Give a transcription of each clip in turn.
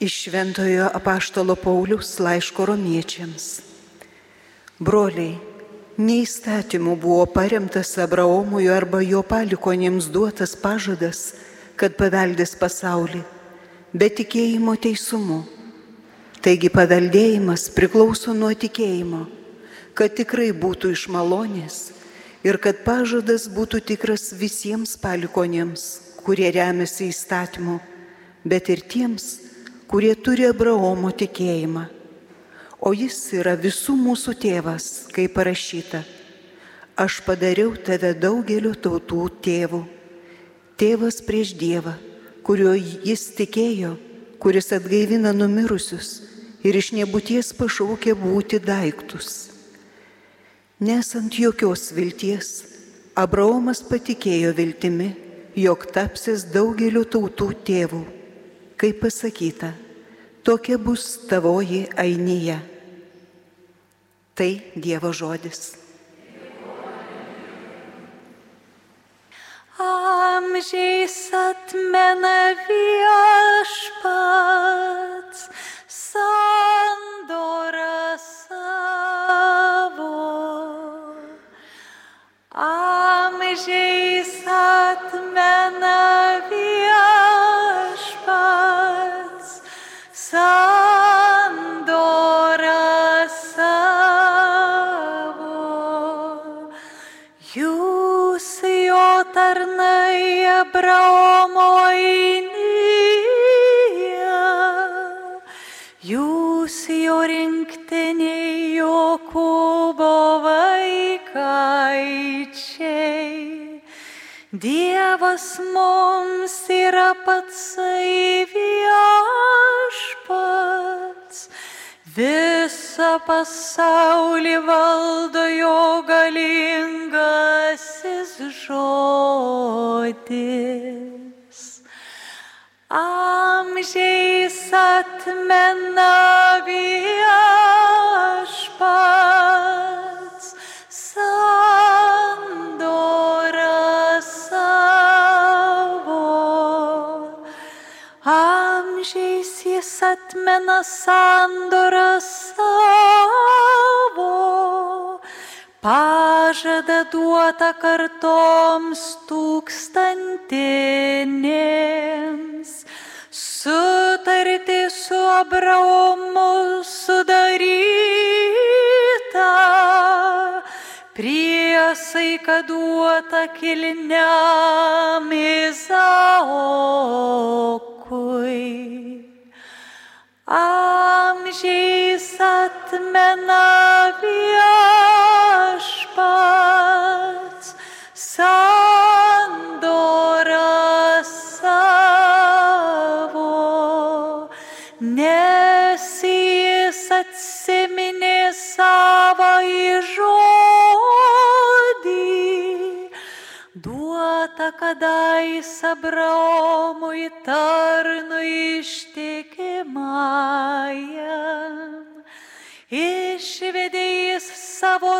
Iš Šventojo apaštalo Paulius laiško romiečiams. Broliai, neįstatymu buvo paremtas Abraomui arba jo palikonėms duotas pažadas, kad paveldės pasaulį, bet tikėjimo teisumu. Taigi paveldėjimas priklauso nuo tikėjimo, kad tikrai būtų iš malonės ir kad pažadas būtų tikras visiems palikonėms, kurie remiasi įstatymu, bet ir tiems, kurie turi Abraomo tikėjimą. O jis yra visų mūsų tėvas, kaip parašyta. Aš padariau tave daugelio tautų tėvų. Tėvas prieš Dievą, kuriuo jis tikėjo, kuris atgaivina numirusius ir iš nebūties pašaukė būti daiktus. Nesant jokios vilties, Abraomas patikėjo viltimi, jog tapsis daugelio tautų tėvų kaip pasakyta, tokia bus tavoji ainyje. Tai Dievo žodis. Amžiais atmena viešpats sandorą savo. Amžiais atmena Abraomo įnyje, jūs jo rinktiniai Jokūbo vaikaičiai. Dievas mums yra patsai viešpats, visą pasaulį valdo jo galingasis žodis. Amžiais atmena viešpats atmena sandorą savo. Pažada duota kartoms tūkstantinėms. Sutarti su Abraomu sudaryta. Priesaika duota kilniam Izaokui. Amžiais atmena viešpats sandorą savo, nes jis atsiminė savo įžodį, duota kadais Abraomui tarnui ištikimajam. Išvedė jis savo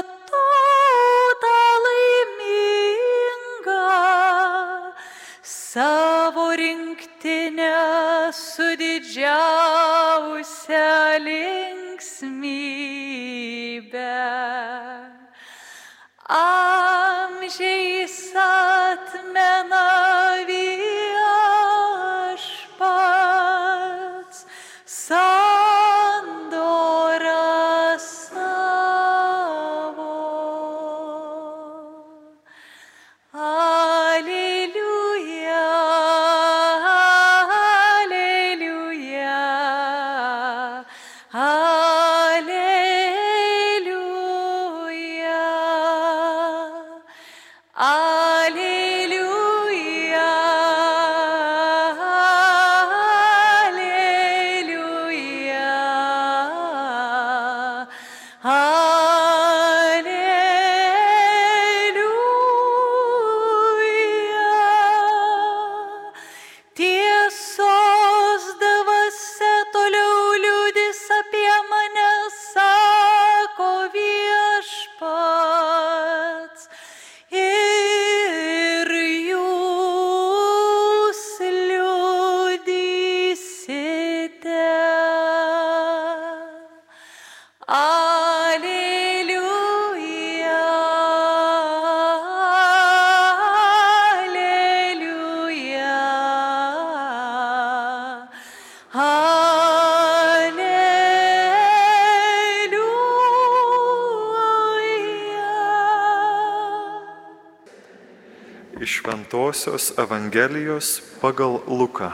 Šventojios Evangelijos pagal Luką.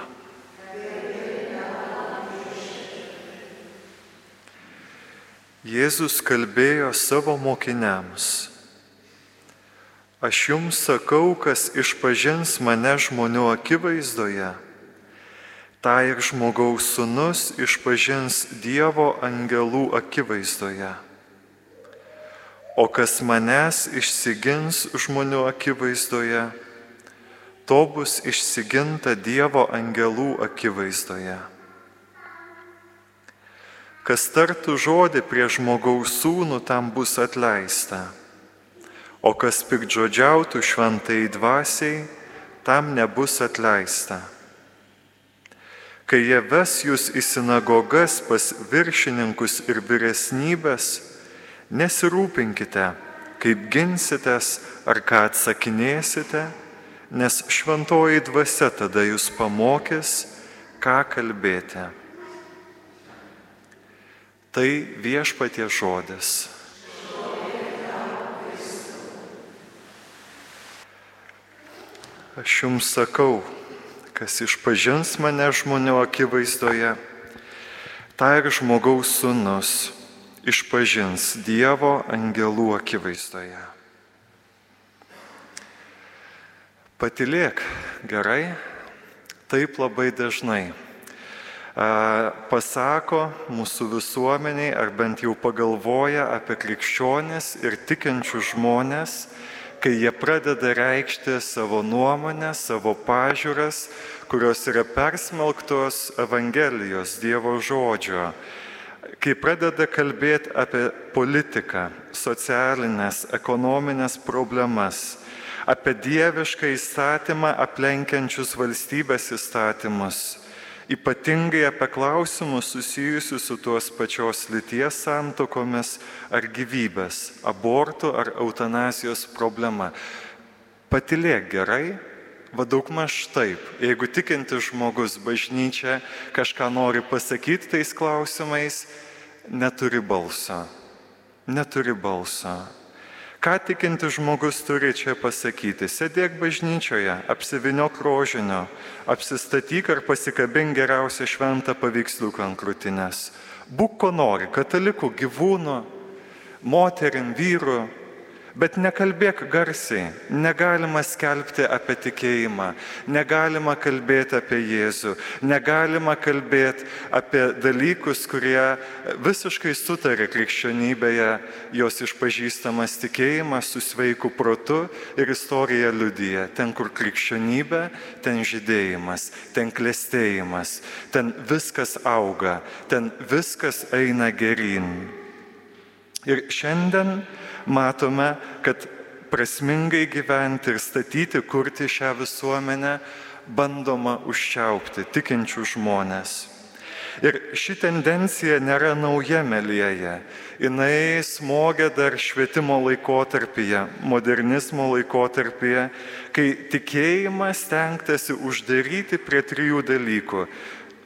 Jėzus kalbėjo savo mokiniams. Aš jums sakau, kas išpažins mane žmonių akivaizdoje, tą ir žmogaus sunus išpažins Dievo angelų akivaizdoje. O kas manęs išsigins žmonių akivaizdoje, to bus išsiginta Dievo angelų akivaizdoje. Kas tartų žodį prie žmogaus sūnų, tam bus atleista. O kas pikdžodžiautų šventai dvasiai, tam nebus atleista. Kai jie ves jūs į sinagogas pas viršininkus ir vyresnybės, Nesirūpinkite, kaip ginsitės ar ką atsakinėsite, nes šventoji dvasia tada jūs pamokys, ką kalbėti. Tai viešpatie žodis. Aš jums sakau, kas išpažins mane žmonių akivaizdoje, tai ir žmogaus sunus išpažins Dievo angelų akivaizdoje. Patilėk gerai, taip labai dažnai. Pasako mūsų visuomeniai, ar bent jau pagalvoja apie krikščionis ir tikinčių žmonės, kai jie pradeda reikšti savo nuomonę, savo pažiūras, kurios yra persmelktos Evangelijos Dievo žodžio. Kai pradeda kalbėti apie politiką, socialinės, ekonominės problemas, apie dievišką įstatymą aplenkiančius valstybės įstatymus, ypatingai apie klausimus susijusius su tuos pačios lyties santokomis ar gyvybės, abortų ar eutanazijos problema. Patilėk gerai, Vadaugmaž taip, jeigu tikintis žmogus bažnyčia kažką nori pasakyti tais klausimais, neturi balso. Neturi balso. Ką tikintis žmogus turi čia pasakyti? Sėdėk bažnyčioje, apsiviniok rožinio, apsistatyk ar pasikabink geriausią šventą paveiksliuką ant krūtinės. Būk ko nori, katalikų, gyvūnų, moterim, vyrų, Bet nekalbėk garsiai, negalima skelbti apie tikėjimą, negalima kalbėti apie Jėzų, negalima kalbėti apie dalykus, kurie visiškai sutarė krikščionybėje, jos išpažįstamas tikėjimas su sveiku protu ir istorija liudyje. Ten, kur krikščionybė, ten žydėjimas, ten klėstėjimas, ten viskas auga, ten viskas eina gerin. Ir šiandien matome, kad prasmingai gyventi ir statyti, kurti šią visuomenę bandoma užčiaupti tikinčių žmonės. Ir ši tendencija nėra nauja melėje. Jis smogia dar švietimo laikotarpyje, modernizmo laikotarpyje, kai tikėjimas tenktasi uždaryti prie trijų dalykų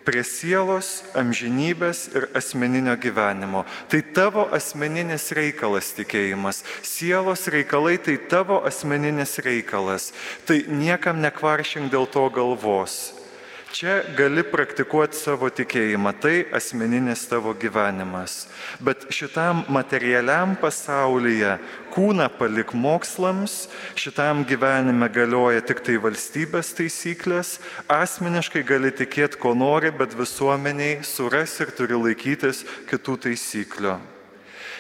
prie sielos, amžinybės ir asmeninio gyvenimo. Tai tavo asmeninis reikalas tikėjimas. Sielos reikalai tai tavo asmeninis reikalas. Tai niekam nekvaršink dėl to galvos. Čia gali praktikuoti savo tikėjimą, tai asmeninis tavo gyvenimas. Bet šitam materialiam pasaulyje kūną palik mokslams, šitam gyvenime galioja tik tai valstybės taisyklės, asmeniškai gali tikėti, ko nori, bet visuomeniai suras ir turi laikytis kitų taisyklių.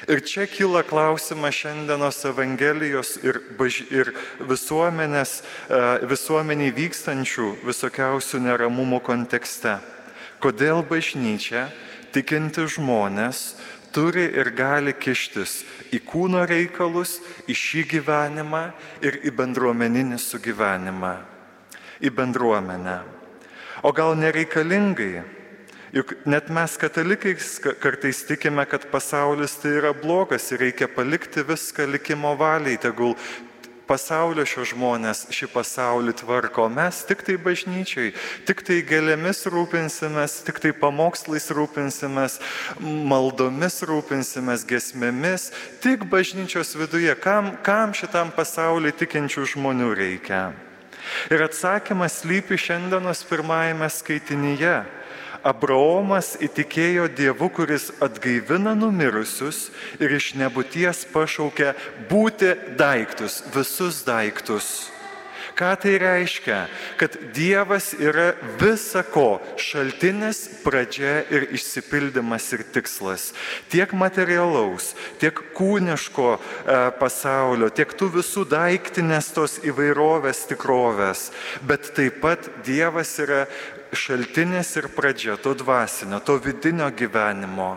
Ir čia kyla klausimas šiandienos Evangelijos ir, baž... ir visuomenės, e, visuomeniai vykstančių visokiausių neramumų kontekste. Kodėl bažnyčia, tikinti žmonės, turi ir gali kištis į kūno reikalus, į šį gyvenimą ir į bendruomeninį sugyvenimą, į bendruomenę. O gal nereikalingai Juk net mes katalikai kartais tikime, kad pasaulis tai yra blogas ir reikia palikti viską likimo valiai, tegul pasaulio šios žmonės šį pasaulį tvarko, mes tik tai bažnyčiai, tik tai gėlėmis rūpinsimės, tik tai pamokslais rūpinsimės, maldomis rūpinsimės, gesmėmis, tik bažnyčios viduje, kam, kam šitam pasauliu tikinčių žmonių reikia. Ir atsakymas lypi šiandienos pirmajame skaitinyje. Abraomas įtikėjo Dievu, kuris atgaivina numirusius ir iš nebūties pašaukia būti daiktus, visus daiktus. Ką tai reiškia? Kad Dievas yra visa ko šaltinis, pradžia ir išsipildymas ir tikslas. Tiek materialaus, tiek kūniško e, pasaulio, tiek tų visų daiktinės tos įvairovės tikrovės. Bet taip pat Dievas yra šaltinis ir pradžia to dvasinio, to vidinio gyvenimo.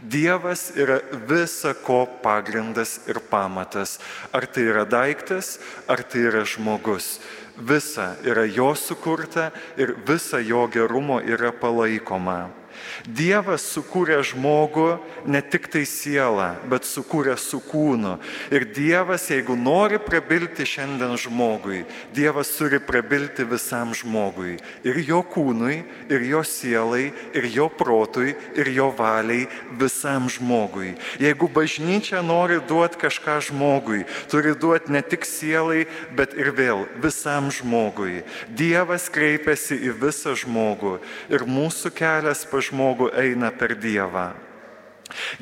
Dievas yra visa ko pagrindas ir pamatas. Ar tai yra daiktas, ar tai yra žmogus. Visa yra jo sukurta ir visa jo gerumo yra palaikoma. Dievas sukūrė žmogų ne tik tai sielą, bet sukūrė su kūnu. Ir Dievas, jeigu nori prabilti šiandien žmogui, Dievas turi prabilti visam žmogui. Ir jo kūnui, ir jo sielai, ir jo protui, ir jo valiai, visam žmogui. Jeigu bažnyčia nori duoti kažką žmogui, turi duoti ne tik sielai, bet ir vėl visam žmogui. Dievas kreipiasi į visą žmogų ir mūsų kelias pa žmogų eina per Dievą.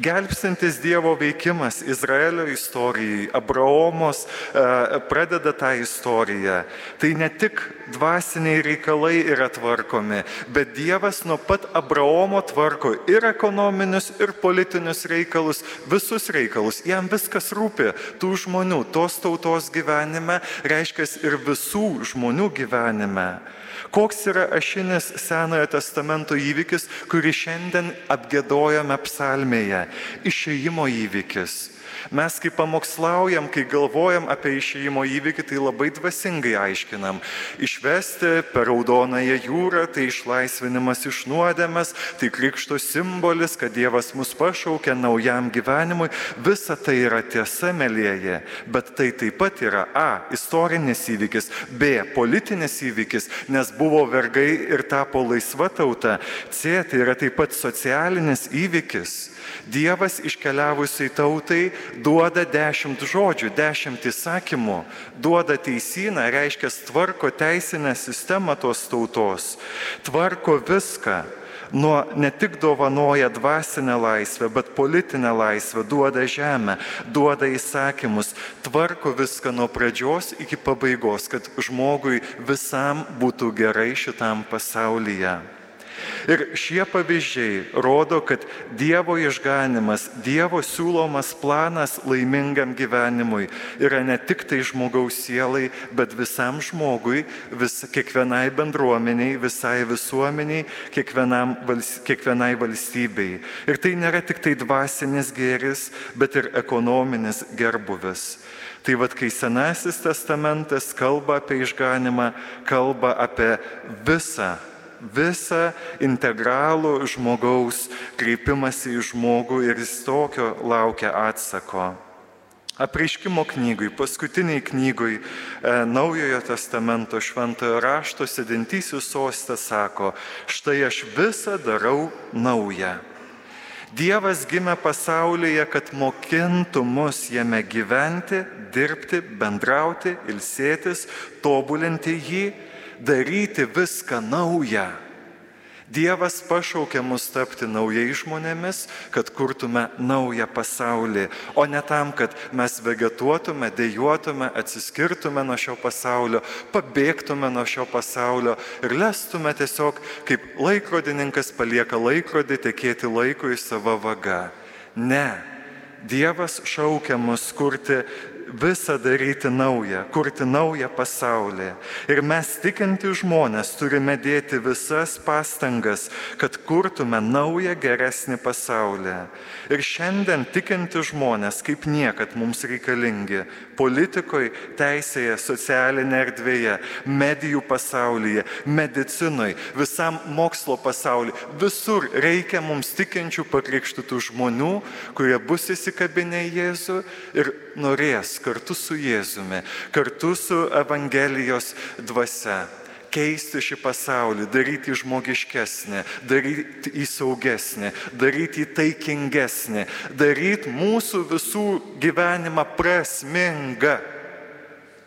Gelbstintis Dievo veikimas Izraelio istorijai, Abraomos e, pradeda tą istoriją. Tai ne tik dvasiniai reikalai yra tvarkomi, bet Dievas nuo pat Abraomo tvarko ir ekonominius, ir politinius reikalus, visus reikalus. Jam viskas rūpi tų žmonių, tos tautos gyvenime, reiškia ir visų žmonių gyvenime. Koks yra ašinis Senojo testamento įvykis, kurį šiandien apgėdojame psalmėje? Išėjimo įvykis. Mes kai pamokslaujam, kai galvojam apie išėjimo įvykį, tai labai dvasingai aiškinam. Išvesti per raudonąją jūrą, tai išlaisvinimas iš nuodėmės, tai krikšto simbolis, kad Dievas mus pašaukia naujam gyvenimui. Visa tai yra tiesa, melėje, bet tai taip pat yra A. Istorinis įvykis, B. Politinis įvykis, nes buvo vergai ir tapo laisva tauta. C. Tai yra taip pat socialinis įvykis. Dievas iškeliavusiai tautai duoda dešimt žodžių, dešimt įsakymų, duoda teisyną, reiškia tvarko teisinę sistemą tos tautos, tvarko viską. Nuo ne tik dovanoja dvasinę laisvę, bet politinę laisvę, duoda žemę, duoda įsakymus, tvarko viską nuo pradžios iki pabaigos, kad žmogui visam būtų gerai šitam pasaulyje. Ir šie pavyzdžiai rodo, kad Dievo išganimas, Dievo siūlomas planas laimingam gyvenimui yra ne tik tai žmogaus sielai, bet visam žmogui, vis, kiekvienai bendruomeniai, visai visuomeniai, vals, kiekvienai valstybei. Ir tai nėra tik tai dvasinis gėris, bet ir ekonominis gerbuvis. Tai vad, kai Senasis testamentas kalba apie išganimą, kalba apie visą visą integralų žmogaus kreipimąsi į žmogų ir jis tokio laukia atsako. Apreiškimo knygui, paskutiniai knygui e, Naujojo testamento šventojo rašto sėdintysių sostė sako, štai aš visą darau naują. Dievas gimė pasaulyje, kad mokintų mus jame gyventi, dirbti, bendrauti, ilsėtis, tobulinti jį daryti viską naują. Dievas pašaukė mus tapti naujais žmonėmis, kad kurtume naują pasaulį, o ne tam, kad mes vegetuotume, dėjuotume, atsiskirtume nuo šio pasaulio, pabėgtume nuo šio pasaulio ir lestume tiesiog kaip laikrodininkas palieka laikrodį tekėti laikui savo vaga. Ne. Dievas šaukia mus kurti visą daryti naują, kurti naują pasaulį. Ir mes tikinti žmonės turime dėti visas pastangas, kad kurtume naują geresnį pasaulį. Ir šiandien tikinti žmonės kaip niekad mums reikalingi politikoje, teisėje, socialinėje erdvėje, medijų pasaulyje, medicinoje, visam mokslo pasaulyje. Visur reikia mums tikinčių pakrikštytų žmonių, kurie bus įsikabinę Jėzų ir norės kartu su Jėzumi, kartu su Evangelijos dvasia keisti šį pasaulį, daryti jį žmogiškesnį, daryti jį saugesnį, daryti jį taikingesnį, daryti mūsų visų gyvenimą prasmingą.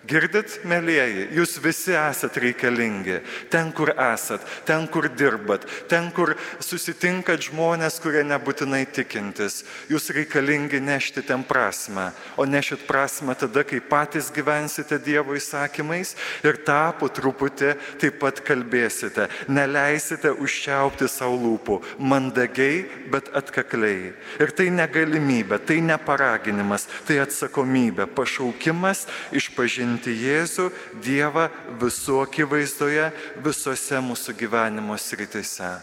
Girdit, mėlyjeji, jūs visi esat reikalingi. Ten, kur esat, ten, kur dirbat, ten, kur susitinkat žmonės, kurie nebūtinai tikintis. Jūs reikalingi nešti ten prasme, o nešit prasme tada, kai patys gyvensite Dievo įsakymais ir tą po truputį taip pat kalbėsite. Neleisite užčiaupti savo lūpų, mandagiai, bet atkakliai. Ir tai negalimybė, tai neparaginimas, tai atsakomybė, pašaukimas išpažinti pažinti Jėzų, Dievą visų akivaizdoje, visose mūsų gyvenimo sritise.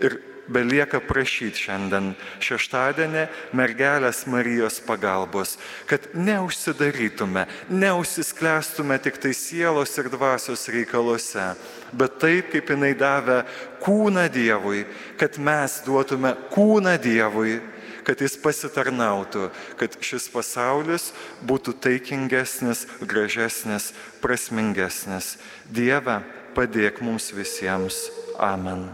Ir belieka prašyti šiandien šeštadienį mergelės Marijos pagalbos, kad neužsidarytume, neužsisklęstume tik tai sielos ir dvasios reikaluose, bet taip, kaip jinai davė kūną Dievui, kad mes duotume kūną Dievui kad jis pasitarnautų, kad šis pasaulis būtų taikingesnis, gražesnis, prasmingesnis. Dieve, padėk mums visiems. Amen.